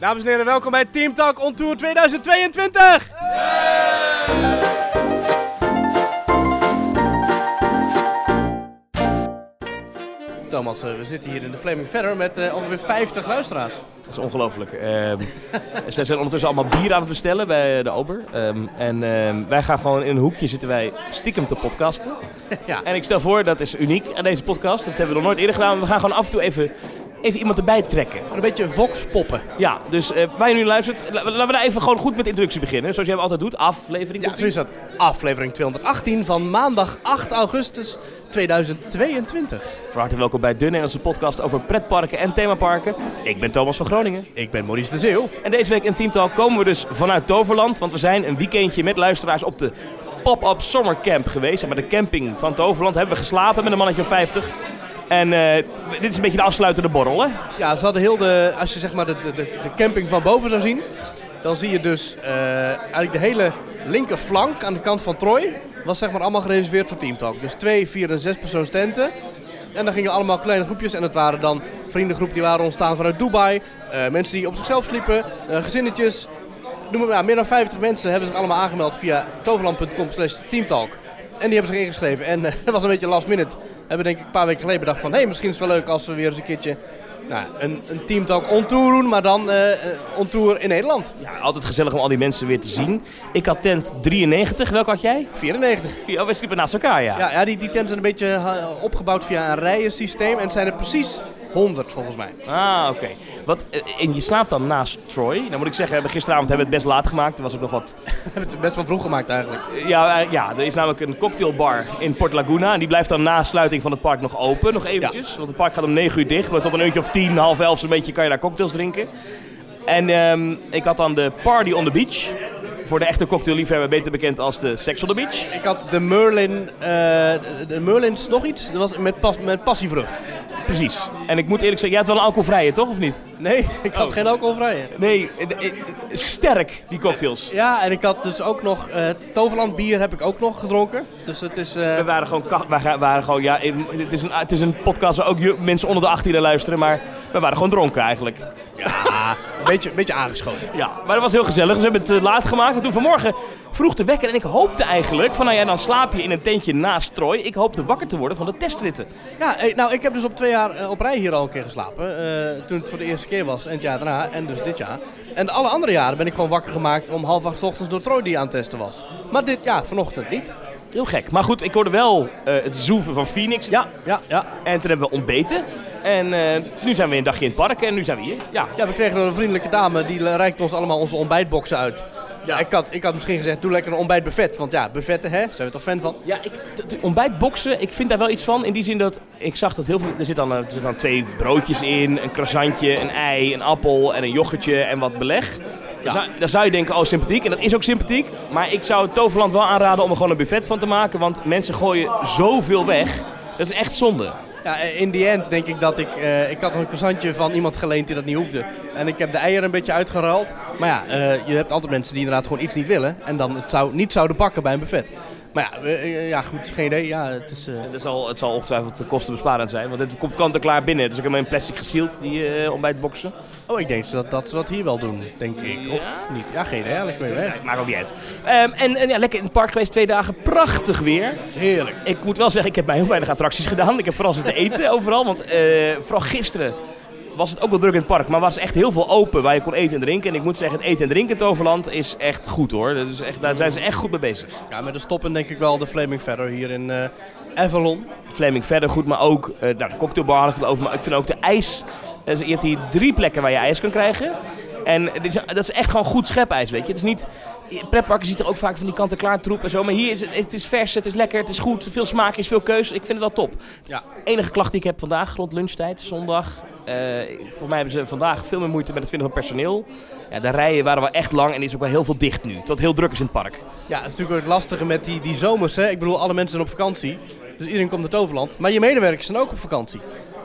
Dames en heren, welkom bij Team Talk On Tour 2022! Thomas, eh, we zitten hier in de Flaming Feather met eh, ongeveer 50 luisteraars. Dat is ongelooflijk. Ehm zij zijn ondertussen allemaal bier aan het bestellen bij de Ober. Ehm, en ehm, wij gaan gewoon in een hoekje zitten wij stiekem te podcasten. Ja. En ik stel voor, dat is uniek aan deze podcast. Dat hebben we nog nooit eerder gedaan. We gaan gewoon af en toe even, even iemand erbij trekken. Een beetje voxpoppen. Ja, dus eh, waar je nu luistert, la- laten we daar even gewoon goed met de introductie beginnen. Zoals jij altijd doet, aflevering. Ja, zo is dat. Aflevering 218 van maandag 8 augustus 2022. Van harte welkom bij de Nederlandse podcast over pretparken en themaparken. Ik ben Thomas van Groningen. Ik ben Maurice de Zeeuw. En deze week in Team Talk komen we dus vanuit Toverland. Want we zijn een weekendje met luisteraars op de Pop-Up Summercamp geweest. Bij de camping van Toverland hebben we geslapen met een mannetje of 50. En eh, dit is een beetje de afsluitende borrel, hè? Ja, ze hadden heel de, als je zeg maar de, de, de camping van boven zou zien, dan zie je dus eh, eigenlijk de hele linkerflank aan de kant van Troy was zeg maar allemaal gereserveerd voor Team Talk. Dus twee, vier en zes persoons tenten. En dan gingen allemaal kleine groepjes en het waren dan vriendengroepen die waren ontstaan vanuit Dubai, eh, mensen die op zichzelf sliepen, gezinnetjes. Noem maar, meer dan 50 mensen hebben zich allemaal aangemeld via toverland.com slash teamtalk. En die hebben zich ingeschreven. En eh, dat was een beetje last minute. We hebben denk ik een paar weken geleden bedacht van... hé, hey, misschien is het wel leuk als we weer eens een keertje... Nou, een, een teamtalk on tour doen, maar dan eh, on tour in Nederland. Ja, altijd gezellig om al die mensen weer te zien. Ik had tent 93. Welke had jij? 94. Vier- Oh, we sliepen naast elkaar, ja. Ja, ja die, die tenten zijn een beetje opgebouwd via een rijensysteem. En het zijn er precies 100 volgens mij. Ah, oké. Wat, eh, En je slaapt dan naast Troy. Nou moet ik zeggen, gisteravond hebben we het best laat gemaakt. Er was ook nog wat We hebben het best wel vroeg gemaakt eigenlijk. Ja, eh, ja, er is namelijk een cocktailbar in Port Laguna. En die blijft dan na sluiting van het park nog open. Nog eventjes. Want het park gaat om 9 uur dicht. Maar tot een uurtje of 10, half 11 zo'n beetje kan je daar cocktails drinken. En ehm, ik had dan de Party on the Beach. Voor de echte cocktailliefhebber beter bekend als de Sex on the Beach. Ik had de Merlin... eh, de- de Merlins nog iets? Dat was met, pas, met passievrucht. Precies. En ik moet eerlijk zeggen, jij had wel een alcoholvrije, toch? Of niet? Nee, ik had Oh. geen alcoholvrije. Nee, eh, eh, sterk die cocktails. Ja, en ik had dus ook nog... het Toverland bier heb ik ook nog gedronken. Dus het is... We waren gewoon, we waren gewoon ja, het, is een, het is een podcast waar ook mensen onder de 18 naar luisteren. Maar we waren gewoon dronken eigenlijk. ja, een beetje, een beetje aangeschoten. Ja, maar dat was heel gezellig. Dus we hebben het laat gemaakt. En toen vanmorgen vroeg de wekker. En ik hoopte eigenlijk van, nou ja, dan slaap je in een tentje naast Troy. Ik hoopte wakker te worden van de testritten. Ja, nou, ik heb dus op twee jaar eh, op rij hier al een keer geslapen. eh, toen het voor de eerste keer was en het jaar daarna en dus dit jaar. En alle andere jaren ben ik gewoon wakker gemaakt om half acht 's ochtends door Troy die aan het testen was. Maar dit, ja, vanochtend niet. Heel gek. Maar goed, ik hoorde wel eh, het zoeven van Phoenix. Ja, ja, ja. En toen hebben we ontbeten. En nu zijn we een dagje in het park en nu zijn we hier. Ja, Ja, we kregen een vriendelijke dame die reikte ons allemaal onze ontbijtboxen uit. Ja, ik had, ik had misschien gezegd, doe lekker een ontbijtbuffet. Want ja, buffetten, hè, zijn we toch fan van? Ja, ik, ontbijtboxen, ik vind daar wel iets van. In die zin dat ik zag dat heel veel. Er zitten dan, eh, er zitten dan twee broodjes in, een croissantje, een ei, een appel en een yoghurtje en wat beleg. Zou, dan zou je denken, oh sympathiek. En dat is ook sympathiek. Maar ik zou het Toverland wel aanraden om er gewoon een buffet van te maken. Want mensen gooien zoveel weg. Dat is echt zonde. Ja, eh, in die end denk ik dat ik... eh, ik had een croissantje van iemand geleend die dat niet hoefde. En ik heb de eieren een beetje uitgeruild. Maar ja, eh, je hebt altijd mensen die inderdaad gewoon iets niet willen. En dan het zou, niet zouden pakken bij een buffet. Maar ja, eh, ja goed, geen idee. Ja, het is... eh, Het zal, het zal ongetwijfeld kostenbesparend zijn. Want het komt kant-en-klaar binnen. Dus ik heb hem in plastic gesield, die eh ontbijtboxen. Oh, ik denk dat, dat ze dat hier wel doen, denk ik. Of niet? Ja, geen idee. eigenlijk. Nee, maakt ook niet uit. Ehm, en, en ja, lekker in het park geweest, twee dagen. Prachtig weer. Heerlijk. Ik moet wel zeggen, ik heb bij heel weinig attracties gedaan. Ik heb vooral zitten eten overal. Want eh, vooral gisteren was het ook wel druk in het park. Maar was echt heel veel open waar je kon eten en drinken. En ik moet zeggen, het eten en drinken in Toverland is echt goed hoor. Dat is echt, daar zijn ze echt goed mee bezig. Ja, met de stoppen denk ik wel de Flaming Feather hier in eh Avalon. Flaming verder goed, maar ook eh, nou, de cocktailbar had ik het over. Maar ik vind ook de ijs. eh, je hebt hier drie plekken waar je ijs kan krijgen. En dit is, dat is echt gewoon goed schepijs, weet je. Het is niet... Pretparken ziet er ook vaak van die kant-en-klaar troep en zo. Maar hier is het, het is vers, het is lekker, het is goed. Veel smaak is, veel keus. Ik vind het wel top. Ja. enige klacht die ik heb vandaag rond lunchtijd, zondag. eh voor mij hebben ze vandaag veel meer moeite met het vinden van personeel. Ja, de rijen waren wel echt lang en er is ook wel heel veel dicht nu. Het heel druk is in het park. Ja, het is natuurlijk ook het lastige met die, die zomers. Hè. Ik bedoel, alle mensen zijn op vakantie. Dus iedereen komt naar Toverland. Maar je medewerkers zijn ook op vakantie.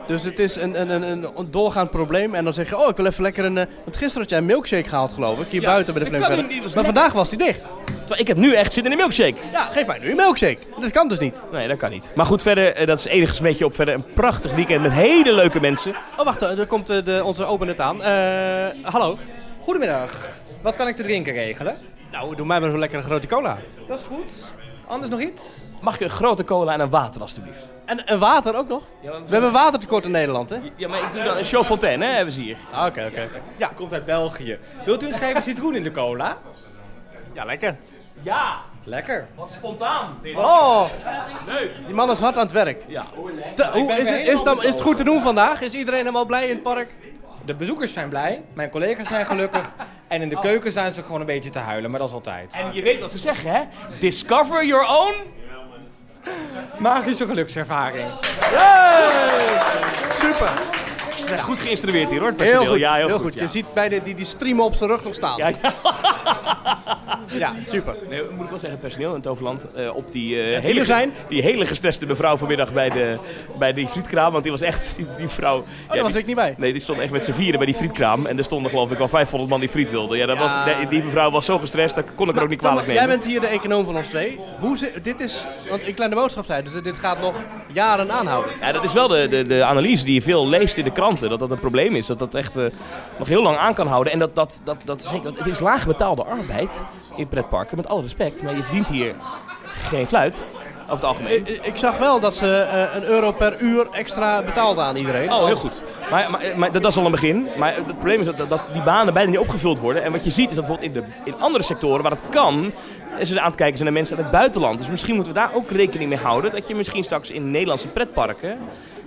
Dus het is een, een, een, een doorgaand probleem. En dan zeg je, oh, ik wil even lekker een... eh, Want gisteren had jij een milkshake gehaald, geloof ik. Hier Ja, buiten bij de Flame Maar lekker. vandaag was die dicht. Terwijl ik heb nu echt zin in een milkshake. Ja, geef mij nu een milkshake. Dat kan dus niet. Nee, dat kan niet. Maar goed, verder, eh, dat is het enige smetje op. Verder een prachtig weekend met hele leuke mensen. Oh, wacht. eh, Er komt de, onze open net aan. Eh, hallo. Goedemiddag. Wat kan ik te drinken regelen? Nou, doe mij maar zo'n lekkere grote cola. Dat is goed. Anders nog iets? Mag ik een grote cola en een water alstublieft? En, en water ook nog? Ja, We hebben watertekort in Nederland, hè? Ja, maar ik doe dan een show fontaine, hè, hebben ze hier. Ah, Oké, oké. Ja, Komt uit België. Wilt u een schijf citroen in de cola? ja, lekker. Ja, Lekker. wat spontaan. Dit. Oh, Leuk. die man is hard aan het werk. Ja. Te- hoe, is, het, is, dan, is het goed te doen vandaag? Is iedereen helemaal blij in het park? De bezoekers zijn blij, mijn collega's zijn gelukkig. En in de keuken zijn ze gewoon een beetje te huilen, maar dat is altijd. En je weet wat ze zeggen, hè? Discover your own. Magische gelukservaring. Super. Ze zijn goed geïnstrueerd hier, hoor. het Heel goed, Ja, heel, heel goed. goed. ja. Je ziet bij de, die, die streamen op zijn rug nog staan. Ja, ja. Ja, super. Nee, moet ik wel zeggen, personeel in Toverland eh, op die, eh, Ja, hele, zijn. die hele gestreste mevrouw vanmiddag bij, de, bij die frietkraam. Want die was echt, die, die vrouw... Oh, daar was ik niet bij. Nee, die stond echt met z'n vieren bij die frietkraam. En er stonden geloof ik al 500 man die friet wilden. Ja, dat Ja. Was, die mevrouw was zo gestrest, dat kon ik er ook niet kwalijk Jij nemen. bent hier de econoom van ons twee. Hoe zit, dit is, want in Kleine Boodschap zei, dus dit gaat nog jaren aanhouden. Ja, dat is wel de, de, de analyse die je veel leest in de kranten. Dat dat een probleem is. Dat dat echt eh, nog heel lang aan kan houden. En dat, dat, dat, dat zeker, het is laag betaalde arbeid in pretparken, met alle respect. Maar je verdient hier geen fluit, over het algemeen. Ik, ik zag wel dat ze eh, een euro per uur extra betaalden aan iedereen. Oh, heel goed. Maar, maar, maar dat, is al een begin. Maar het probleem is dat, dat, die banen bijna niet opgevuld worden. En wat je ziet is dat bijvoorbeeld in, de, in andere sectoren waar het kan, is er aan het kijken zijn naar mensen uit het buitenland. Dus misschien moeten we daar ook rekening mee houden. Dat je misschien straks in Nederlandse pretparken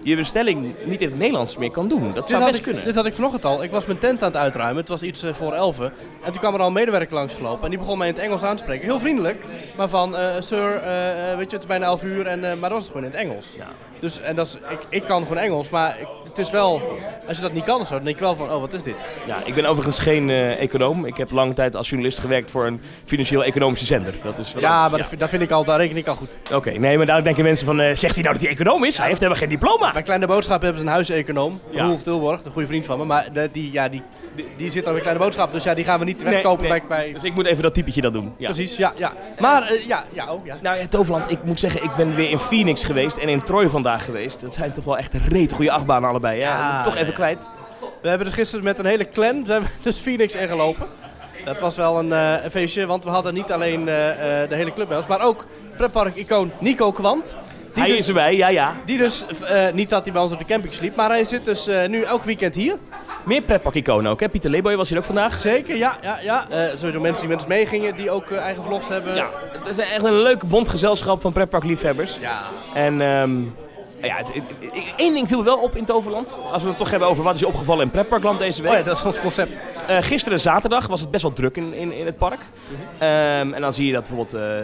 je bestelling niet in het Nederlands meer kan doen. Dat Dit zou best ik, kunnen. dit had ik vanochtend al. Ik was mijn tent aan het uitruimen. Het was iets eh, voor elfen. En toen kwam er al een medewerker langsgelopen. En die begon mij in het Engels aan te spreken. Heel vriendelijk. Maar van, eh, sir, eh, weet je, het is bijna 11 uur. En, maar dat was het gewoon in het Engels. Ja. Dus, en dat is, ik, ik kan gewoon Engels. Maar ik- het is wel, als je dat niet kan zo, dan denk je wel van, oh, wat is dit? Ja, ik ben overigens geen econoom. Ik heb lange tijd als journalist gewerkt voor een financieel-economische zender. Dat is Ja, anders. maar dat, vind- dat vind ik al, daar reken ik al goed. Oké, nee, maar daar denken mensen van, zegt hij nou dat hij econoom is? Hij heeft helemaal geen diploma. Bij Kleine Boodschap hebben ze een huiseconoom. Ja. Roelf Tilborg, een goede vriend van me. Maar de- die, ja, die, die, die zit al bij Kleine Boodschap. Dus ja, die gaan we niet wegkopen nee. bij... bij Dus ik moet even dat typetje dat doen. Ja. Precies, ja, ja. Maar eh, ja, ja, ook, ja. Nou ja, Toverland, ik moet zeggen, ik ben weer in Phoenix geweest en in Troy vandaag geweest. Dat zijn toch wel echt reet goede achtbanen allebei. Ja, Ja, toch even kwijt. We hebben dus gisteren met een hele clan zijn we dus Phoenix ingelopen. Dat was wel een, eh, een feestje, want we hadden niet alleen eh, de hele club bij ons, maar ook pretpark-icoon Nico Kwant. Die Hij dus, is erbij, ja ja. die dus eh, niet dat hij bij ons op de camping sliep, maar hij zit dus eh, nu elk weekend hier. Meer pretpark-iconen ook, hè? Pieter Leeboy was hier ook vandaag. Zeker, ja, ja, ja. Eh, sowieso mensen die met ons meegingen, die ook eigen vlogs hebben. Ja, het is echt een leuk bond gezelschap van pretparkliefhebbers. Ja. En ehm, ja, het, het- het- één ding viel me wel op in Toverland. Als we het toch hebben over wat is je opgevallen in pretparkland deze week. Oh ja, dat is ons concept. Eh, gisteren zaterdag was het best wel druk in, in, in het park. Ehm, en dan zie je dat bijvoorbeeld eh,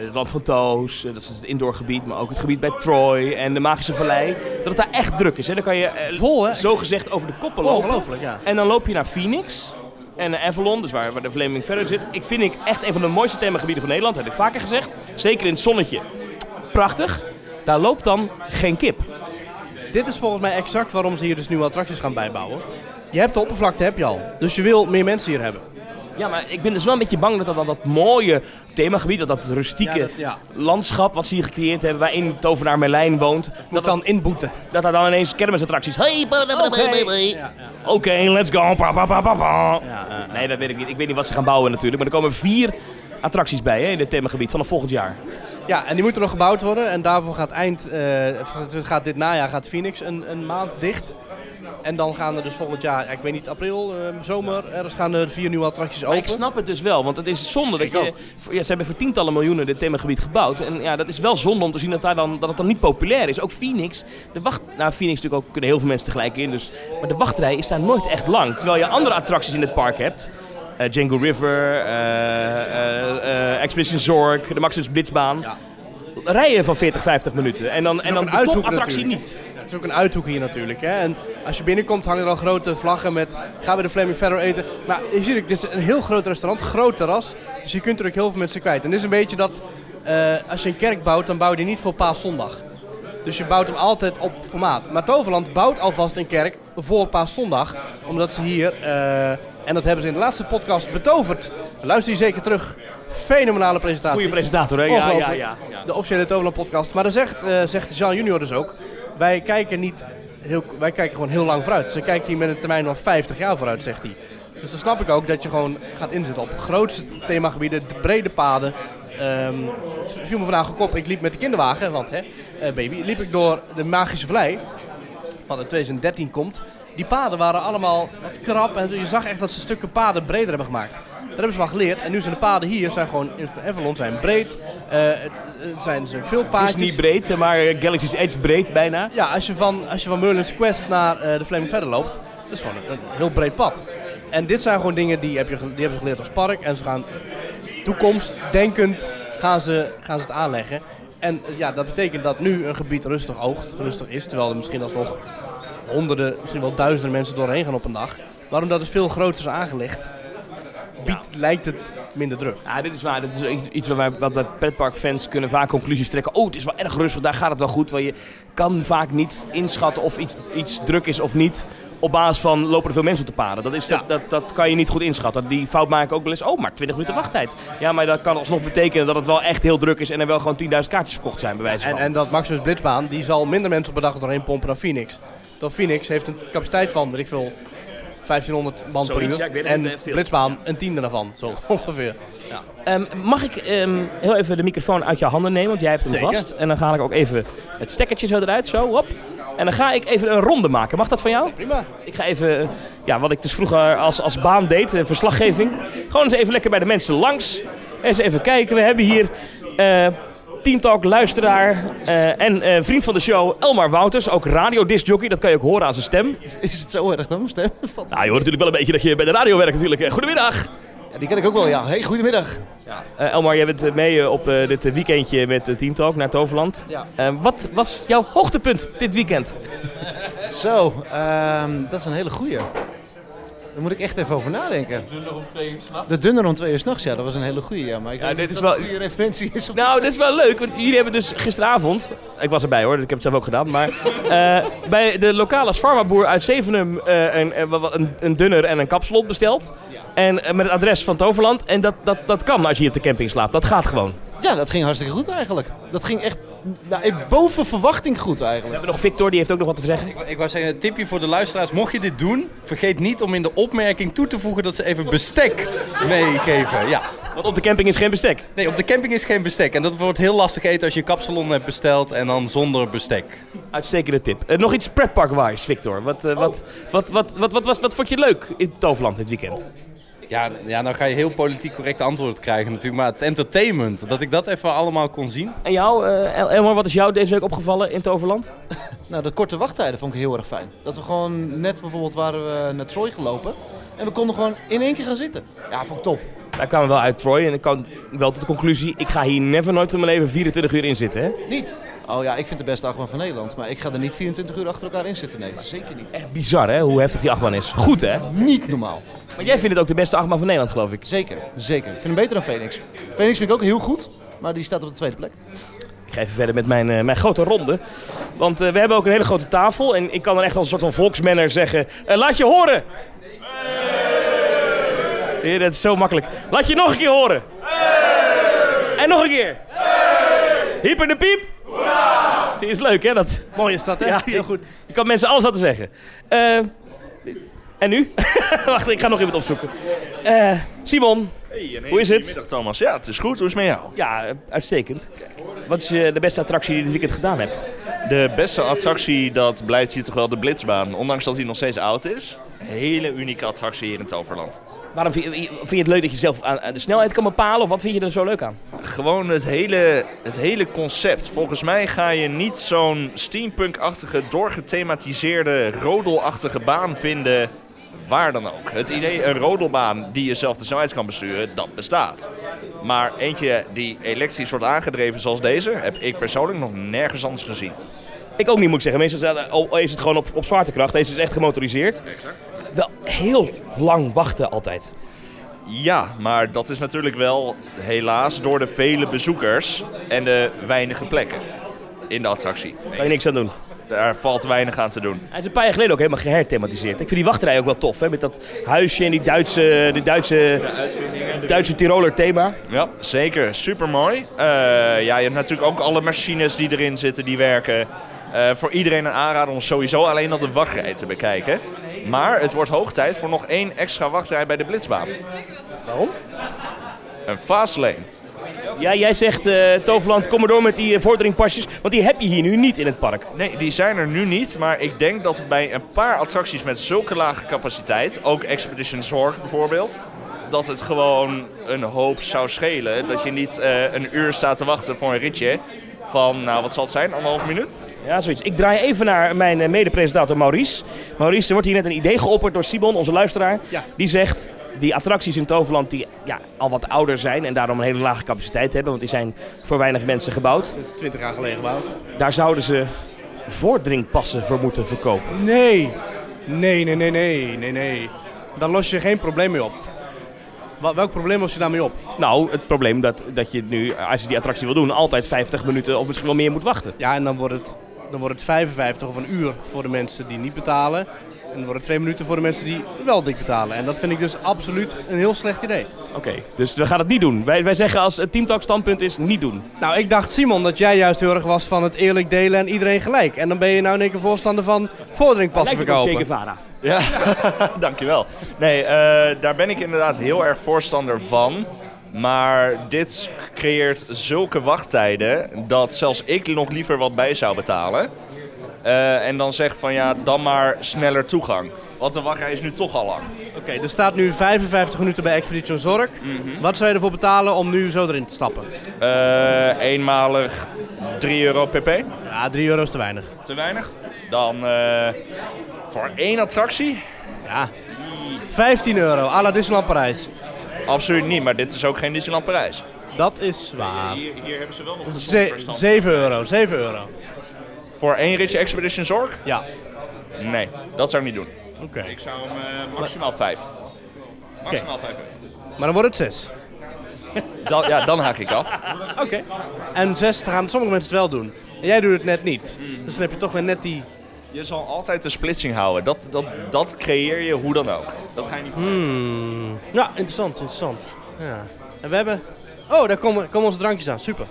eh, het Land van Toos, eh, dat is het indoorgebied, maar ook het gebied bij Troy en de Magische Vallei. Dat het daar echt druk is. Hè? Dan kan je eh, Vol, hè? zo gezegd over de koppen lopen. Ongelooflijk, ja. En dan loop je naar Phoenix en eh, Avalon, dus waar, waar de Flaming verder zit. Ik vind ik echt een van de mooiste themagebieden van Nederland, heb ik vaker gezegd. Zeker in het zonnetje. Prachtig. Daar loopt dan geen kip. Dit is volgens mij exact waarom ze hier dus nieuwe attracties gaan bijbouwen. Je hebt de oppervlakte, heb je al. Dus je wil meer mensen hier hebben. Ja, maar ik ben dus wel een beetje bang dat dat, dat, mooie themagebied, dat, dat rustieke Ja, dat- ja. landschap wat ze hier gecreëerd hebben, waarin tovenaar Merlijn woont, Moet dat, dan inboeten. dat daar dan ineens kermisattracties. Hey, Ja, ja. Oké, let's go. Pa, pa, pa. Nee, dat weet ik niet. Ik weet niet wat ze gaan bouwen natuurlijk, maar er komen vier attracties bij hè, in dit themagebied vanaf volgend jaar. Ja, en die moeten nog gebouwd worden. En daarvoor gaat eind, eh, gaat dit najaar gaat Phoenix een, een maand dicht. En dan gaan er dus volgend jaar, ja, ik weet niet, april, eh, zomer, ergens gaan er vier nieuwe attracties Maar open. ik snap het dus wel, want het is zonde dat Ik je... Ja, ze hebben voor tientallen miljoenen dit themagebied gebouwd. En ja, dat is wel zonde om te zien dat, daar dan, dat het dan niet populair is. Ook Phoenix, de wacht... Nou, Phoenix natuurlijk ook, kunnen heel veel mensen tegelijk in, dus... Maar de wachtrij is daar nooit echt lang. Terwijl je andere attracties in het park hebt. Eh Django River, eh, eh, Expedition Zork, de Maximus Blitzbaan. Ja. Rijden van 40, 50 minuten. En dan, en dan de topattractie niet. Het is ook een uithoek hier natuurlijk. Hè? En als je binnenkomt hangen er al grote vlaggen met gaan we de Flaming Pharaoh eten. Maar je ziet ook, dit is een heel groot restaurant, groot terras. Dus je kunt er ook heel veel mensen kwijt. En dit is een beetje dat als je een kerk bouwt, dan bouw je die niet voor Paaszondag. Dus je bouwt hem altijd op formaat. Maar Toverland bouwt alvast een kerk voor Paaszondag. Omdat ze hier, en dat hebben ze in de laatste podcast betoverd. Luister die zeker terug. Fenomenale presentatie. Goede presentator, hè? Ja, ja, ja. ja. De officiële Toverland podcast. Maar dan zegt, eh, zegt Jean Junior dus ook. Wij kijken niet heel, wij kijken gewoon heel lang vooruit. Ze kijken hier met een termijn van 50 jaar vooruit, zegt hij. Dus dan snap ik ook dat je gewoon gaat inzetten op grootste themagebieden, de brede paden. Ehm, het viel me vandaag ook op, ik liep met de kinderwagen, want hè, eh, baby, liep ik door de Magische Vlei, wat in 2013 komt. Die paden waren allemaal wat krap en je zag echt dat ze stukken paden breder hebben gemaakt. Daar hebben ze van geleerd. En nu zijn de paden hier zijn gewoon in Avalon zijn breed. Eh, het, het zijn, er zijn veel Het paadjes. is niet breed, maar Galaxy's Edge breed bijna. Ja, als je van, als je van Merlin's Quest naar eh, de Flaming verder loopt, dat is gewoon een, een heel breed pad. En dit zijn gewoon dingen die, heb je, die hebben ze geleerd als park. En ze gaan toekomstdenkend gaan ze, gaan ze het aanleggen. En eh, ja, dat betekent dat nu een gebied rustig oogt, rustig is. Terwijl er misschien alsnog honderden, misschien wel duizenden mensen doorheen gaan op een dag. Maar omdat het veel groter is aangelegd, biedt, lijkt het minder druk. Ja, dit is waar. Dit is iets- waar wij, wat de pretparkfans kunnen vaak conclusies trekken. Oh, het is wel erg rustig, daar gaat het wel goed. Want je kan vaak niet inschatten of iets, iets druk is of niet. Op basis van lopen er veel mensen op de paden. Dat, is, Ja. dat, dat, dat kan je niet goed inschatten. Die fout maak ik ook wel eens. Oh, maar 20 minuten wachttijd. Ja, maar dat kan alsnog betekenen dat het wel echt heel druk is. En er wel gewoon 10.000 kaartjes verkocht zijn, bij wijze van. En, en dat Maximus Blitzbaan, die zal minder mensen op een dag doorheen pompen dan Phoenix. Dan Phoenix heeft een capaciteit van, weet ik veel, 1500 man per uur. ja, het en niet, eh. Blitzbaan een tiende daarvan, zo ongeveer. Ehm, mag ik ehm, heel even de microfoon uit je handen nemen, want jij hebt hem Zeker. vast. En dan ga ik ook even het stekkertje zo eruit, zo, hop. En dan ga ik even een ronde maken. Mag dat van jou? Prima. Ik ga even, ja, wat ik dus vroeger als, als baan deed, eh, verslaggeving. Gewoon eens even lekker bij de mensen langs. Eens even kijken. We hebben hier eh Team Talk luisteraar eh, en eh, vriend van de show Elmar Wouters. Ook radiodiscjockey, dat kan je ook horen aan zijn stem. Is het zo erg dan, mijn stem? Nou, je hoort natuurlijk wel een beetje dat je bij de radio werkt natuurlijk. Goedemiddag! Ja, die ken ik ook wel, ja. Hey, goedemiddag. Eh, Elmar, jij bent mee op dit weekendje met eh, Team Talk naar Toverland. Ja. Wat was jouw hoogtepunt dit weekend? Zo, ehm, dat is een hele goeie. Daar moet ik echt even over nadenken. De dunner om twee uur s'nachts? De dunner om twee uur s'nachts, ja. Dat was een hele goeie, ja. Maar ik Ja, dit is wel- een goede referentie is. Of... Nou, dit is wel leuk, want jullie hebben dus gisteravond, ik was erbij hoor, ik heb het zelf ook gedaan, maar eh, bij de lokale Swarmaboer uit Zevenum eh, een, een, een, dunner en een kapslot besteld. En eh, met het adres van Toverland. En dat, dat, dat kan als je hier op de camping slaapt, dat gaat gewoon. Ja, dat ging hartstikke goed eigenlijk. Dat ging echt nou, boven verwachting goed We eigenlijk. hebben nog Victor, die heeft ook nog wat te zeggen. Ik, ik wou zeggen, een tipje voor de luisteraars. Mocht je dit doen, vergeet niet om in de opmerking toe te voegen dat ze even bestek meegeven. Ja. Want op de camping is geen bestek. Nee, op de camping is geen bestek. En dat wordt heel lastig eten als je een kapsalon hebt besteld en dan zonder bestek. Uitstekende tip. Eh, nog iets pretpark-wise, Victor. Wat, eh, wat, wat, wat, wat, wat, was, wat vond je leuk in Toverland dit weekend? Ja, ja, nou ga je heel politiek correcte antwoorden krijgen natuurlijk. Maar het entertainment, dat ik dat even allemaal kon zien. En jou, eh, El- Elmar, wat is jou deze week opgevallen in Toverland? Nou, de korte wachttijden vond ik heel erg fijn. Dat we gewoon net bijvoorbeeld waren we naar Troy gelopen. En we konden gewoon in één keer gaan zitten. Ja, vond ik top. Wij kwamen wel uit Troy en ik kwam wel tot de conclusie... ik ga hier never nooit in mijn leven 24 uur in zitten, hè? Niet? Oh ja, ik vind de beste achtbaan van Nederland. Maar ik ga er niet 24 uur achter elkaar in zitten. Nee, zeker niet. Echt bizar, hè? Hoe heftig die achtbaan is. Goed, hè? Niet normaal. Maar jij vindt het ook de beste achtbaan van Nederland, geloof ik. Zeker, zeker. Ik vind hem beter dan Phoenix. Phoenix vind ik ook heel goed, maar die staat op de tweede plek. Ik ga even verder met mijn, eh, mijn grote ronde. Want eh, we hebben ook een hele grote tafel. En ik kan er echt als een soort van volksmanner zeggen... eh, laat je horen! Ja, dat is zo makkelijk. Laat je nog een keer horen! En nog een keer! Hyper de piep! Zie je, is leuk, hè? Dat... Mooi is dat, hè? Ja, heel goed. Je kan mensen alles laten zeggen. Eh, en nu? Wacht, ik ga nog iemand opzoeken. Eh, Simon, Hoe is het? Goedemiddag Thomas. Ja, het is goed. Hoe is het met jou? ja, uitstekend. Wat is eh, de beste attractie die je dit weekend gedaan hebt? De beste attractie, dat blijft hier toch wel de Blitzbaan. Ondanks dat hij nog steeds oud is. Een hele unieke attractie hier in Toverland. Waarom vind je, vind je het leuk dat je zelf aan, de snelheid kan bepalen? Of wat vind je er zo leuk aan? Gewoon het hele, het hele concept. Volgens mij ga je niet zo'n steampunk-achtige, doorgethematiseerde, rodelachtige baan vinden waar dan ook. Het idee, een rodelbaan die je zelf de snelheid kan besturen, dat bestaat. Maar eentje die elektrisch wordt aangedreven zoals deze, heb ik persoonlijk nog nergens anders gezien. Ik ook niet, moet ik zeggen. Meestal is het- gewoon op, op zwaartekracht. Deze is echt gemotoriseerd. Wel heel lang wachten altijd. Ja, maar dat is natuurlijk wel helaas door de vele bezoekers en de weinige plekken in de attractie. Kan je niks aan doen. Daar valt weinig aan te doen. Hij is een paar jaar geleden ook helemaal geherthematiseerd. Ik vind die wachtrij ook wel tof, hè? Met dat huisje en die Duitse, die Duitse, Duitse Tiroler thema. Ja, zeker. Super mooi. ja, je hebt natuurlijk ook alle machines die erin zitten, die werken. Eh, voor iedereen een aanrader om sowieso alleen al de wachtrij te bekijken. Maar het wordt hoog tijd voor nog één extra wachtrij bij de Blitzbaan. Waarom? Een fastlane. Ja, jij zegt eh Toverland, kom maar door met die eh, vorderingpasjes. Want die heb je hier nu niet in het park. Nee, die zijn er nu niet. Maar ik denk dat bij een paar attracties met zulke lage capaciteit, ook Expedition Zorg bijvoorbeeld, dat het gewoon een hoop zou schelen. Dat je niet eh, een uur staat te wachten voor een ritje van, nou wat zal het zijn, anderhalf minuut? Ja, zoiets. Ik draai even naar mijn eh, mede-presentator Maurice. Maurice, er wordt hier net een idee geopperd door Simon, onze luisteraar. Ja. Die zegt, die attracties in Toverland die ja, al wat ouder zijn en daarom een hele lage capaciteit hebben, want die zijn voor weinig mensen gebouwd. 20 jaar geleden gebouwd. Daar zouden ze voordringpassen voor moeten verkopen. Nee. Nee, nee, nee, nee, nee, nee. Daar los je geen probleem mee op. Welk probleem los je daarmee op? Nou, het probleem dat, dat je nu, als je die attractie wil doen, altijd 50 minuten of misschien wel meer moet wachten. Ja, en dan wordt het, dan wordt het 55 of een uur voor de mensen die niet betalen. En dan wordt het twee minuten voor de mensen die wel dik betalen. En dat vind ik dus absoluut een heel slecht idee. Oké, dus we gaan het niet doen. Wij, wij zeggen als het Teamtalk standpunt is, niet doen. Nou, ik dacht, Simon, dat jij juist heel erg was van het eerlijk delen en iedereen gelijk. En dan ben je nou in één keer voorstander van op Che verkopen. Ja, dankjewel. Nee, eh, daar ben ik inderdaad heel erg voorstander van. Maar dit creëert zulke wachttijden dat zelfs ik nog liever wat bij zou betalen. Eh, en dan zeg van ja, dan maar sneller toegang. Want de wachtrij is nu toch al lang. Oké, er staat nu 55 minuten bij Expedition Zorg. Wat zou je ervoor betalen om nu zo erin te stappen? Eh, eenmalig 3 euro pp. Ja, 3 euro is te weinig. Te weinig? Dan eh, voor één attractie? Ja. 15 euro, à la Disneyland Parijs. Absoluut niet, maar dit is ook geen Disneyland Parijs. Dat is waar. Hier, hier hebben ze wel nog Ze 7 euro, 7 euro. Voor één ritje Expedition Zorg? Ja, Nee, dat zou ik niet doen. oké. Ik zou hem eh, maximaal 5. Maximaal 5 euro. Maar dan wordt het 6. Dan, ja, dan haak ik af. Oké. En 6 gaan sommige mensen het wel doen. En jij doet het net niet. Dus dan heb je toch weer net die... Je zal altijd de splitsing houden. Dat, dat, dat creëer je hoe dan ook. Dat ga je niet Hmm. Ja, interessant, interessant. Ja. En we hebben... Oh, daar komen, komen onze drankjes aan. Super.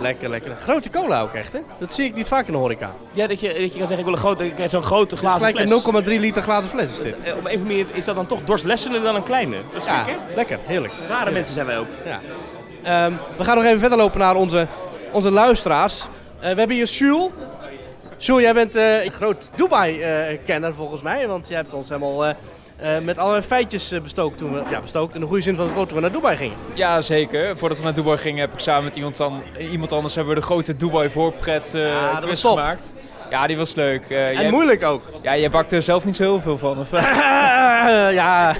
Lekker, lekker. Grote cola ook echt, hè? Dat zie ik niet vaak in de horeca. Ja, dat je, dat je kan zeggen, ik wil een grote, zo'n grote Het is glazen gelijk fles. een 0,3 liter glazen fles is dit. Eh, Op een of meer is dat dan toch dorstlessender dan een kleine. Dat is Ja, gek, hè? lekker. Heerlijk. Rare mensen zijn wij ook. Ja. Ehm, we gaan nog even verder lopen naar onze, onze luisteraars. Eh, we hebben hier Jules. Jules, jij bent eh, een groot Dubai-kenner volgens mij. Want jij hebt ons helemaal eh, eh, met allerlei feitjes bestookt toen we... Ja, bestookt in de goede zin van het woord toen we naar Dubai gingen. Ja, zeker. Voordat we naar Dubai gingen heb ik samen met iemand, dan, iemand anders hebben we de grote Dubai voorpret Ah, quiz gemaakt. Ja, die was leuk. En jij, moeilijk ook. ja, jij bakt er zelf niet zo heel veel van. Of? ja,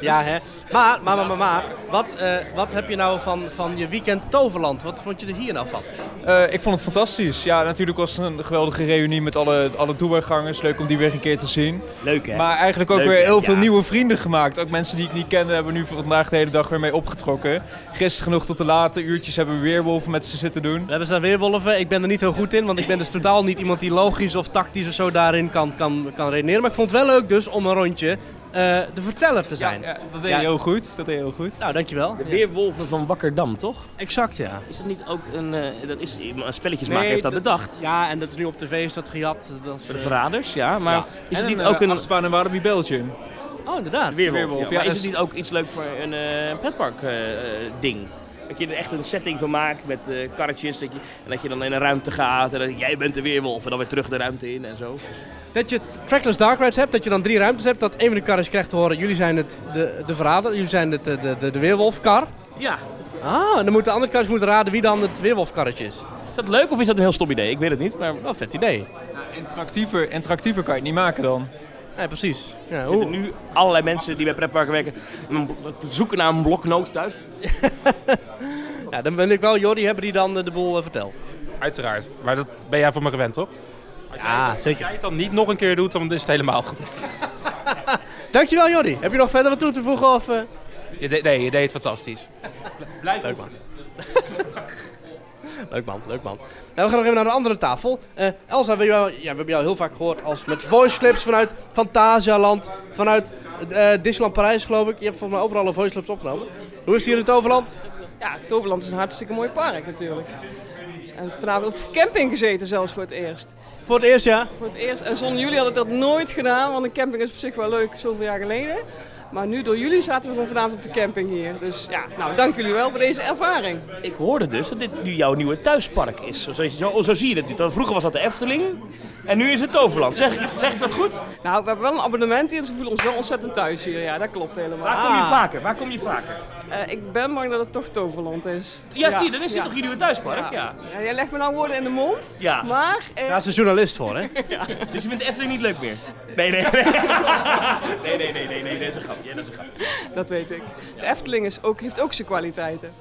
ja hè. Maar, maar, maar, maar, maar wat, eh, wat heb je nou van, van je weekend Toverland? Wat vond je er hier nou van? Eh, ik vond het fantastisch. Ja, natuurlijk was het een geweldige reunie met alle, alle Dubai-gangers. Leuk om die weer een keer te zien. Leuk, hè? Maar eigenlijk ook Leuk, weer heel veel Ja. nieuwe vrienden gemaakt. Ook mensen die ik niet kende hebben nu vandaag de hele dag weer mee opgetrokken. Gisteren genoeg tot de late uurtjes hebben we weerwolven met ze zitten doen. We hebben staan weerwolven. Ik ben er niet heel goed in, want ik ben dus totaal niet iemand die logisch of tactisch of zo daarin kan, kan, kan redeneren. Maar ik vond het wel leuk dus om een rondje eh, de verteller te zijn. Ja, ja, dat deed Ja. je heel goed. Dat deed je heel goed. Nou, dankjewel. De Weerwolven van Wakkerdam, toch? Exact, ja. Is dat niet ook een... eh, dat is, een spelletjesmaker heeft dat bedacht. Ja, en dat is nu op tv is dat gejat. Dat is, de eh, verraders, ja. Maar Ja. is en het niet een, ook een... achtbaan in Walibi Belgium. oh, inderdaad. Weerwolf, Weerwolf, ja. ja, Maar is het niet ook iets leuk voor een eh pretpark ding? Dat je er echt een setting van maakt met eh, karretjes. Dat je, en dat je dan in een ruimte gaat. En dat jij bent de weerwolf. En dan weer terug de ruimte in en zo. Dat je trackless dark rides hebt, dat je dan drie ruimtes hebt. Dat een van de karretjes krijgt te horen, jullie zijn het, de, de verrader, jullie zijn het, de, de, de, de weerwolfkar. Ja. Ah, en dan moeten de andere karretjes moeten raden wie dan het weerwolfkarretje is. Is dat leuk of is dat een heel stom idee? Ik weet het niet. Maar Wel vet idee. Interactiever, interactiever kan je het niet maken dan. Ja, precies. Ja, er zitten nu allerlei mensen die bij pretparken werken te zoeken naar een bloknoot thuis. ja, dan ben ik wel Jordi, hebben die dan eh, de boel eh, verteld. Uiteraard. Maar dat ben jij van me gewend, toch? Ja, Als zeker. jij het dan niet nog een keer doet, dan is het helemaal goed. Dankjewel Jordi. Heb je nog verder wat toe te voegen? Of, eh? Je deed, nee, je deed het fantastisch. Blijf Leuk man. leuk man, leuk man. Nou, we gaan nog even naar de andere tafel. Eh, Elsa, we hebben, jou, ja, we hebben jou heel vaak gehoord als met voice clips vanuit Fantasialand, vanuit eh, Disneyland Parijs geloof ik. Je hebt volgens mij overal een voice clips opgenomen. Hoe is het hier in het Overland? Ja, Toverland is een hartstikke mooi park natuurlijk. En vanavond op de camping gezeten zelfs voor het eerst. Voor het eerst, ja? Voor het eerst. En zonder jullie had ik dat nooit gedaan, want een camping is op zich wel leuk, zoveel jaar geleden. Maar nu door jullie zaten we gewoon vanavond op de camping hier. Dus ja, nou dank jullie wel voor deze ervaring. Ik hoorde dus dat dit nu jouw nieuwe thuispark is. Zo, zo, zo, zie je het Vroeger was dat de Efteling en nu is het Toverland. Zeg, ik- zeg ik dat goed? Nou, we hebben wel een abonnement hier, dus we voelen ons wel ontzettend thuis hier. Ja, dat klopt helemaal. Waar kom je vaker? Waar kom je vaker? Eh, ik ben bang dat het toch Toverland is. Ja, zie je, dan is dit toch je nieuwe thuispark? Ja. Ja, jij legt me nou woorden in de mond. Ja. Maar... eh, Daar is een journalist voor, hè? Dus je vindt de Efteling niet leuk meer? Nee, nee, nee. Nee, nee, nee, nee, nee, dat is een grapje. Dat is een grapje. Dat weet ik. De Efteling is ook, heeft ook zijn kwaliteiten.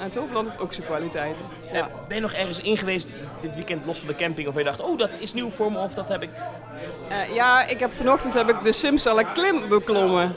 En Toverland heeft ook zijn kwaliteiten. Ja. Ben je nog ergens in geweest dit weekend los van de camping? Of je dacht, oh, dat is nieuw voor me of dat heb ik... Eh, ja, ik heb vanochtend heb ik de Simsala klim beklommen.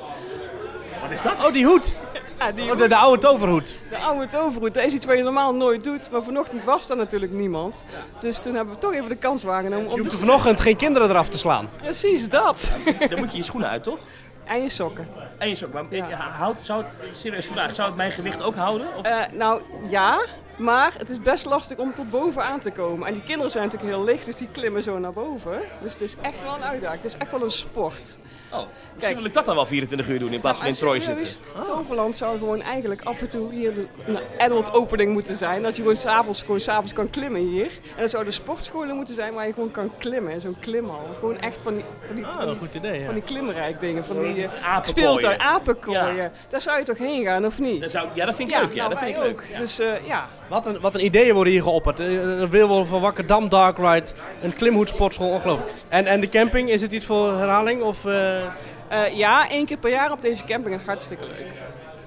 Wat is dat? Oh, die hoed. Ja, die Oh, de, de oude toverhoed. De oude toverhoed, dat is iets wat je normaal nooit doet. Maar vanochtend was daar natuurlijk niemand. Dus toen hebben we toch even de kans waargenomen Je om... hoeft er vanochtend geen kinderen eraf te slaan. Precies dat. Dan moet je je schoenen uit, toch? En je sokken. En je sok. Maar houdt, zou het, serieus vraag, zou het mijn gewicht ook houden? Of? Eh, nou, ja. Maar het is best lastig om tot boven aan te komen. En die kinderen zijn natuurlijk heel licht, dus die klimmen zo naar boven. Dus het is echt wel een uitdaging. Het is echt wel een sport. Oh, misschien wil ik dat dan wel 24 uur doen in plaats van in Troy zitten. Toverland zou gewoon eigenlijk af en toe hier de, een adult opening moeten zijn. Dat je gewoon s'avonds gewoon s'avonds kan klimmen hier. En dat zouden sportscholen moeten zijn waar je gewoon kan klimmen. Zo'n klimhal. Gewoon echt van die, van die, van die, goed idee, ja. van die klimrijk dingen. Van die uh, Apenkooien. speeltuin, apenkooien. Ja. Daar zou je toch heen gaan, of niet? Dat zou, ja, dat vind ik leuk. Ja, nou, dat vind ik leuk. ook. Dus eh, ja. Wat een, wat een ideeën worden hier geopperd. Eh, Een Wilwolf van Wakkerdam Dark Ride, een klimhoedsportschool, ongelooflijk. En, en de camping, is het iets voor herhaling? Of, eh, Eh, ja, één keer per jaar op deze camping is hartstikke leuk.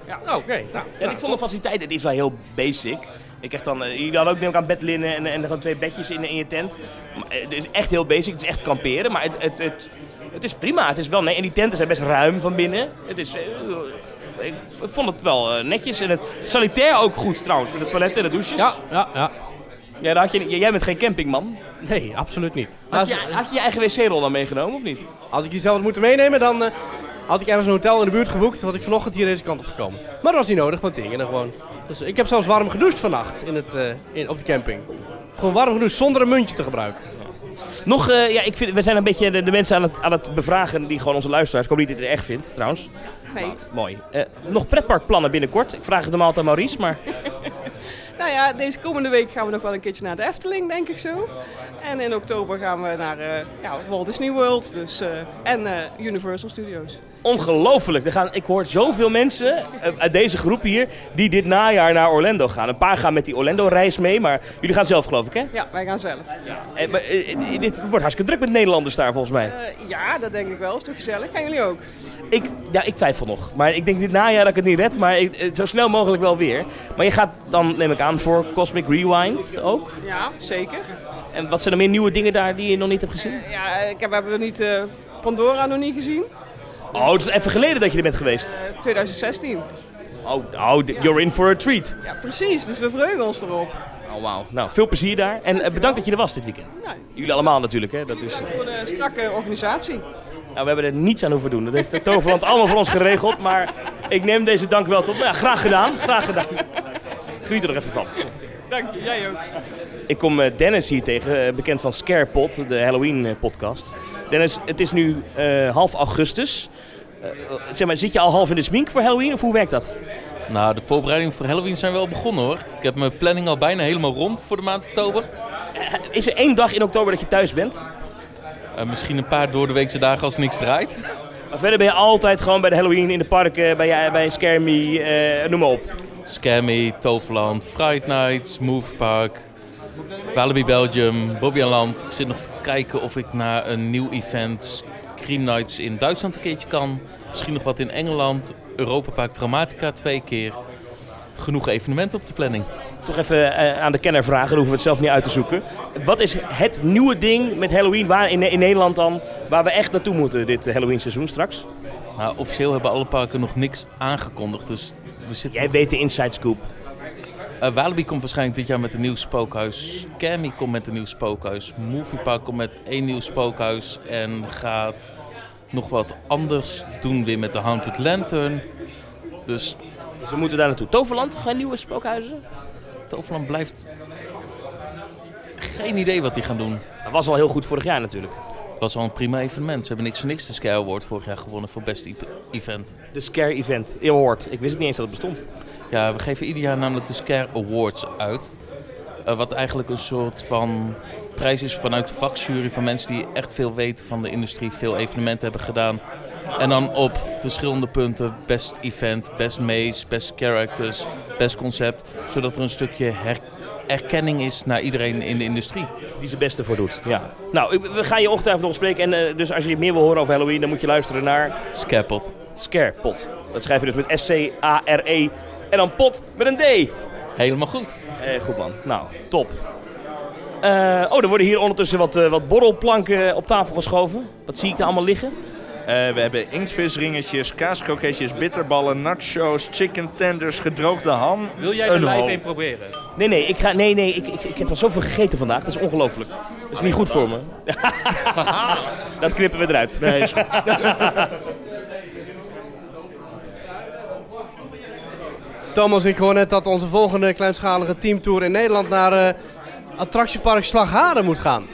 Ja. Nou, oké. Nou, Ja, ik vond de faciliteit, het is wel heel basic. Ik krijg dan, eh, jullie hadden ook ik aan bedlinnen en, en gewoon twee bedjes in, in je tent. Maar, eh, het is echt heel basic, het is echt kamperen, maar het, het, het, het is prima. Het is wel, nee, en die tenten zijn best ruim van binnen. Het is, eh, ik vond het wel eh, netjes en het sanitair ook goed trouwens, met de toiletten en de douches. Ja, ja, ja. Ja, had je, jij bent geen campingman. Nee, absoluut niet. Had je, had je je eigen wc-rol dan meegenomen of niet? als ik die zelf had moeten meenemen, dan eh, had ik ergens een hotel in de buurt geboekt. had ik vanochtend hier deze kant op gekomen. Maar dat was niet nodig, want er gewoon. Dus ik heb zelfs warm gedoucht vannacht in het, eh, in, op de camping. Gewoon warm gedoucht zonder een muntje te gebruiken. Nog, eh, ja, ik vind, we zijn een beetje de, de mensen aan het, aan het bevragen die gewoon onze luisteraars. Ik hoop niet dat je het erg vindt, trouwens. Nee. Mooi. Eh, nog pretparkplannen binnenkort. Ik vraag het normaal aan Maurice, maar Nou ja, deze komende week gaan we nog wel een keertje naar de Efteling, denk ik zo. En in oktober gaan we naar eh, ja, Walt Disney World dus, eh, en eh, Universal Studios. Ongelooflijk. Er gaan, ik hoor zoveel mensen eh, uit deze groep hier die dit najaar naar Orlando gaan. Een paar gaan met die Orlando-reis mee, maar jullie gaan zelf, geloof ik, hè? Ja, wij gaan zelf. Eh, maar, eh, eh, dit wordt hartstikke druk met Nederlanders daar, volgens mij. Ja, dat denk ik wel. Is toch gezellig? Gaan jullie ook? Ik, ja, ik twijfel nog. Maar ik denk dit najaar dat ik het niet red, maar ik, zo snel mogelijk wel weer. Maar je gaat dan, neem ik aan, voor Cosmic Rewind ook. Ja, zeker. En wat zijn er meer nieuwe dingen daar die je nog niet hebt gezien? Ja, ik heb, we hebben niet, Pandora nog niet gezien. Oh, het is even geleden dat je er bent geweest. Eh, 2016. Oh, oh, d- you're in for a treat. Ja, precies. Dus we verheugen ons erop. Oh, wauw. Nou, veel plezier daar. En eh, bedankt dat je er was dit weekend. Nou, Jullie allemaal natuurlijk, hè. Dat is, voor de strakke organisatie. nou, we hebben er niets aan hoeven doen. Dat heeft de Toverland allemaal voor ons geregeld. Maar ik neem deze dank wel tot. Ja, graag gedaan. Graag gedaan. Geniet er nog even van. Dank je, jij ook. Ik kom eh, Dennis hier tegen, eh, bekend van Scarepot, de Halloween-podcast. Dennis, het is nu eh, half augustus. Eh, eh, zeg maar, zit je al half in de smink voor Halloween of hoe werkt dat? Nou, de voorbereidingen voor Halloween zijn wel begonnen hoor. Ik heb mijn planning al bijna helemaal rond voor de maand oktober. Is er één dag in oktober dat je thuis bent? Misschien een paar door de weekse dagen als niks draait. Maar verder ben je altijd gewoon bij de Halloween in de parken, bij, bij Scare Me, eh, noem maar op. Scammy, Toverland, Fright Nights, Movie Park, Walibi Belgium, Bobbejaanland. Ik zit nog te kijken of ik naar een nieuw event, Scream Nights in Duitsland een keertje kan. Misschien nog wat in Engeland, Europa Park Dramatica twee keer. Genoeg evenementen op de planning. Toch even eh, aan de kenner vragen, dan hoeven we het zelf niet uit te zoeken. Wat is het nieuwe ding met Halloween waar in, in Nederland dan, waar we echt naartoe moeten dit eh, Halloween seizoen straks? Nou, officieel hebben alle parken nog niks aangekondigd, dus we zitten... Jij weet de inside scoop. Walibi komt waarschijnlijk dit jaar met een nieuw spookhuis. Cammy komt met een nieuw spookhuis. Movie Park komt met één nieuw spookhuis. En gaat nog wat anders doen weer met de Haunted Lantern. Dus Dus we moeten daar naartoe. Toverland, geen nieuwe spookhuizen? Toverland blijft geen idee wat die gaan doen. Dat was al heel goed vorig jaar natuurlijk. Het was al een prima evenement. Ze hebben niks voor niks de Scare Award vorig jaar gewonnen voor best event. De Scare Event Award. Ik wist het niet eens dat het bestond. Ja, we geven ieder jaar namelijk de Scare Awards uit. Eh, wat eigenlijk een soort van prijs is vanuit de vakjury van mensen die echt veel weten van de industrie, veel evenementen hebben gedaan. En dan op verschillende punten, best event, best maze, best characters, best concept. Zodat er een stukje her- erkenning is naar iedereen in de industrie. Die zijn beste voor doet. Ja. Nou, we gaan je ongetwijfeld nog spreken. En eh, dus als je meer wil horen over Halloween, dan moet je luisteren naar Scarepot. Scarepot. Dat schrijf je dus met S-C-A-R-E. En dan pot met een D. Helemaal goed. Eh, goed man. Nou, top. Eh, oh, er worden hier ondertussen wat, eh, wat borrelplanken op tafel geschoven. Wat zie ik daar allemaal liggen? Eh, we hebben inktvisringetjes, kaaskroketjes, bitterballen, nachos, chicken tenders, gedroogde ham. Wil jij er een live een proberen? Nee, nee, ik, ga, nee, nee ik, ik, ik heb al zoveel gegeten vandaag. Dat is ongelooflijk. Dat is niet goed voor me. dat knippen we eruit. Nee, is goed. Thomas, ik hoor net dat onze volgende kleinschalige teamtour in Nederland naar eh, attractiepark Slagharen moet gaan.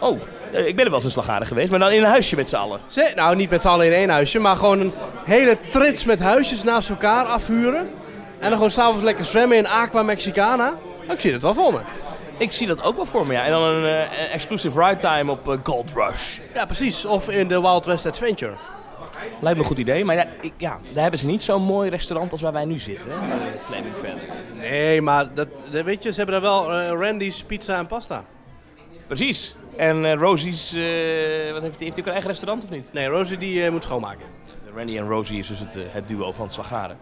Oh, eh, ik ben er wel eens in Slagharen geweest, maar dan in een huisje met z'n allen. Nou, niet met z'n allen in één huisje, maar gewoon een hele trits met huisjes naast elkaar afhuren. En dan gewoon s'avonds lekker zwemmen in Aqua Mexicana. Nou, ik zie het wel voor me. Ik zie dat ook wel voor me, ja. En dan een eh, exclusive ride time op Gold Rush. Ja, precies. Of in de Wild West Adventure. Lijkt me een goed idee, maar ja, ik, ja, daar hebben ze niet zo'n mooi restaurant als waar wij nu zitten. Hè? Fan. Nee, maar dat, dat- weet je, ze hebben daar wel eh, Randy's Pizza en Pasta. Precies. En eh, Rosie's, eh, wat heeft hij? Heeft hij ook een eigen restaurant of niet? Nee, Rosie die moet schoonmaken. Randy en Rosie is dus het, het duo van Slagharen.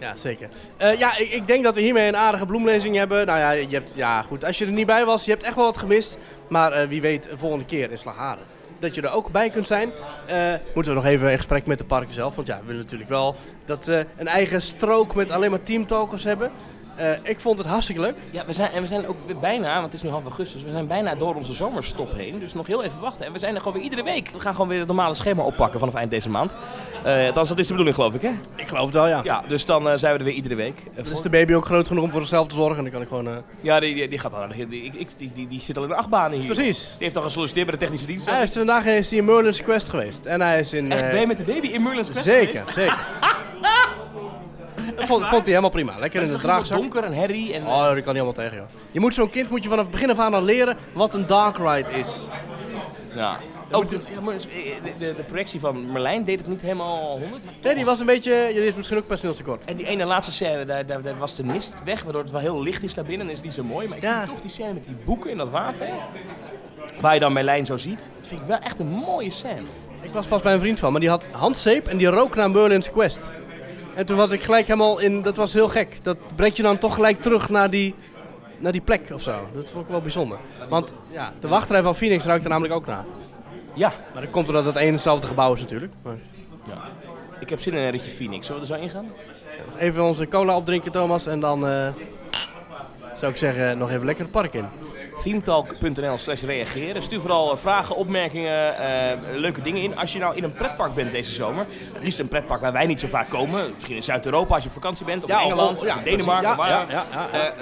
Ja, zeker. Ja, ik, ik denk dat we hiermee een aardige bloemlezing hebben. Nou ja, je hebt, ja, goed. Als je er niet bij was, je hebt echt wel wat gemist. Maar wie weet, de volgende keer in Slagharen. Dat je er ook bij kunt zijn. Eh, moeten we nog even in gesprek met de parken zelf. Want ja, we willen natuurlijk wel dat ze een eigen strook met alleen maar teamtalkers hebben. Eh, ik vond het hartstikke leuk. Ja, we zijn, en we zijn ook weer bijna, want het is nu half augustus, we zijn bijna door onze zomerstop heen. Dus nog heel even wachten. En we zijn er gewoon weer iedere week. We gaan gewoon weer het normale schema oppakken vanaf eind deze maand. Eh althans, dat is de bedoeling geloof ik, hè? Ik geloof het wel, ja. Ja, dus dan eh, zijn we er weer iedere week. Dus voor- is de baby ook groot genoeg om voor zichzelf te zorgen. En dan kan ik gewoon... eh, Ja, die, die, die gaat al. Die, die, ik- die, die, die zit al in de achtbanen hier. Precies. Die heeft al gesolliciteerd bij de technische dienst. Hij is vandaag is hij in Merlin's Quest geweest. En hij is in... Echt, eh, ben je met de baby in Merlin's Quest Zeker, geweest? zeker. Dat vond, vond hij helemaal prima. Lekker in de draagzak. donker en herrie en... Oh, dat kan niet allemaal tegen, joh. Je moet zo'n kind moet je vanaf het begin af aan al leren wat een dark ride is. Ja. Oh, eh, de, de, de projectie van Merlijn deed het niet helemaal 100. Maar Nee, die was een beetje... Je is misschien ook personeelstekort. En die ene laatste scène, daar, daar, daar was de mist weg, waardoor het wel heel licht is daar binnen en is niet zo mooi. Maar ik Ja. vind toch die scène met die boeken in dat water, waar je dan Merlijn zo ziet, vind ik wel echt een mooie scène. Ik was vast bij een vriend van, maar die had handzeep en die rook naar Merlin's Quest. En toen was ik gelijk helemaal in... Dat was heel gek. Dat brengt je dan toch gelijk terug naar die, naar die plek of zo. Dat vond ik wel bijzonder. Want ja, de wachtrij van Phoenix ruikt er namelijk ook naar. Ja. Maar dat komt doordat het één en hetzelfde gebouw is natuurlijk. Maar ja. Ik heb zin in een ritje Phoenix. Zullen we er zo ingaan? even onze cola opdrinken, Thomas. En dan eh, zou ik zeggen, nog even lekker het park in. themetalk.nl slash reageren. Stuur vooral eh, vragen, opmerkingen, eh, leuke dingen in. Als je nou in een pretpark bent deze zomer, het liefst een pretpark waar wij niet zo vaak komen, misschien in Zuid-Europa als je op vakantie bent, of Ja, in of- Engeland, of, ja, in Denemarken, waar, eh,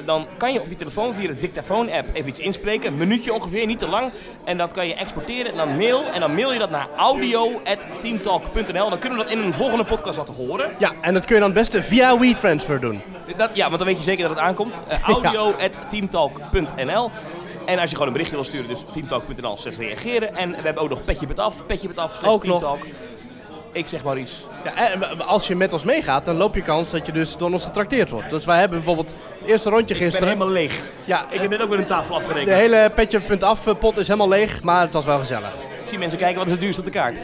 dan kan je op je telefoon via de dictafoon-app even iets inspreken, een minuutje ongeveer, niet te lang. En dat kan je exporteren en dan mail, en dan mail je dat naar audio.themetalk.nl. Dan kunnen we dat in een volgende podcast laten horen. Ja, en dat kun je dan het beste via WeTransfer doen. Dat, ja, want dan weet je zeker dat het aankomt. Uh, audio.themetalk.nl En als je gewoon een berichtje wil sturen, dus themetalk.nl slash reageren. En we hebben ook nog Petje Bed Af, Petje Bed Af slash Ook nog. Themetalk. Ik zeg Maurice. Ja, en als je met ons meegaat, dan loop je kans dat je dus door ons getrakteerd wordt. Dus wij hebben bijvoorbeeld het eerste rondje Ik ben gisteren. helemaal leeg. Ja, Ik heb net ook weer een tafel afgerekend. de hele petje.af pot is helemaal leeg, maar het was wel gezellig. Ik zie mensen kijken, wat is het duurste op de kaart?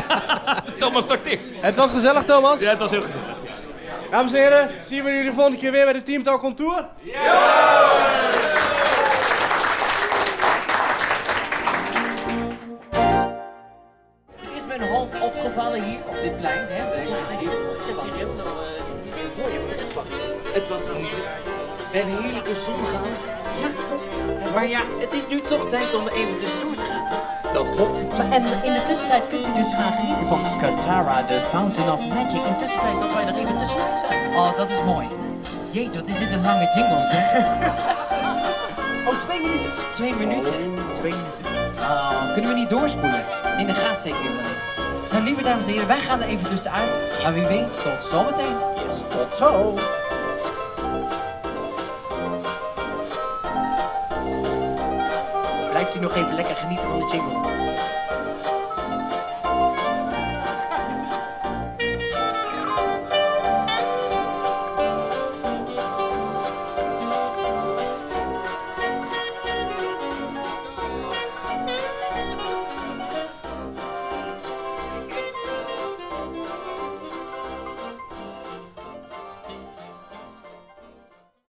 Thomas starteert. Het was gezellig, Thomas. Ja, het was heel gezellig. Dames en heren, zien we jullie de volgende keer weer bij de Teamtalk on Tour? Er hier op dit plein. Hè? Er is heel opgevallen. Het was hier een heerlijke zongaand. Ja, klopt. Maar ja, het is nu toch tijd om even tussendoor te gaan. toch? Dat klopt. Maar en in de tussentijd kunt u dus gaan genieten van Katara, the Fountain of Magic. In de tussentijd dat wij er even tussenuit zijn. Oh, dat is mooi. Jeetje, wat is dit een lange jingle, zeg. Oh, twee minuten. twee minuten. Twee minuten. Oh, kunnen we niet doorspoelen? Nee, dat gaat zeker helemaal niet. Nou, lieve dames en heren, wij gaan er even tussenuit. Maar wie weet, tot zometeen. Yes, tot zo. Blijft u nog even lekker genieten van de jingle.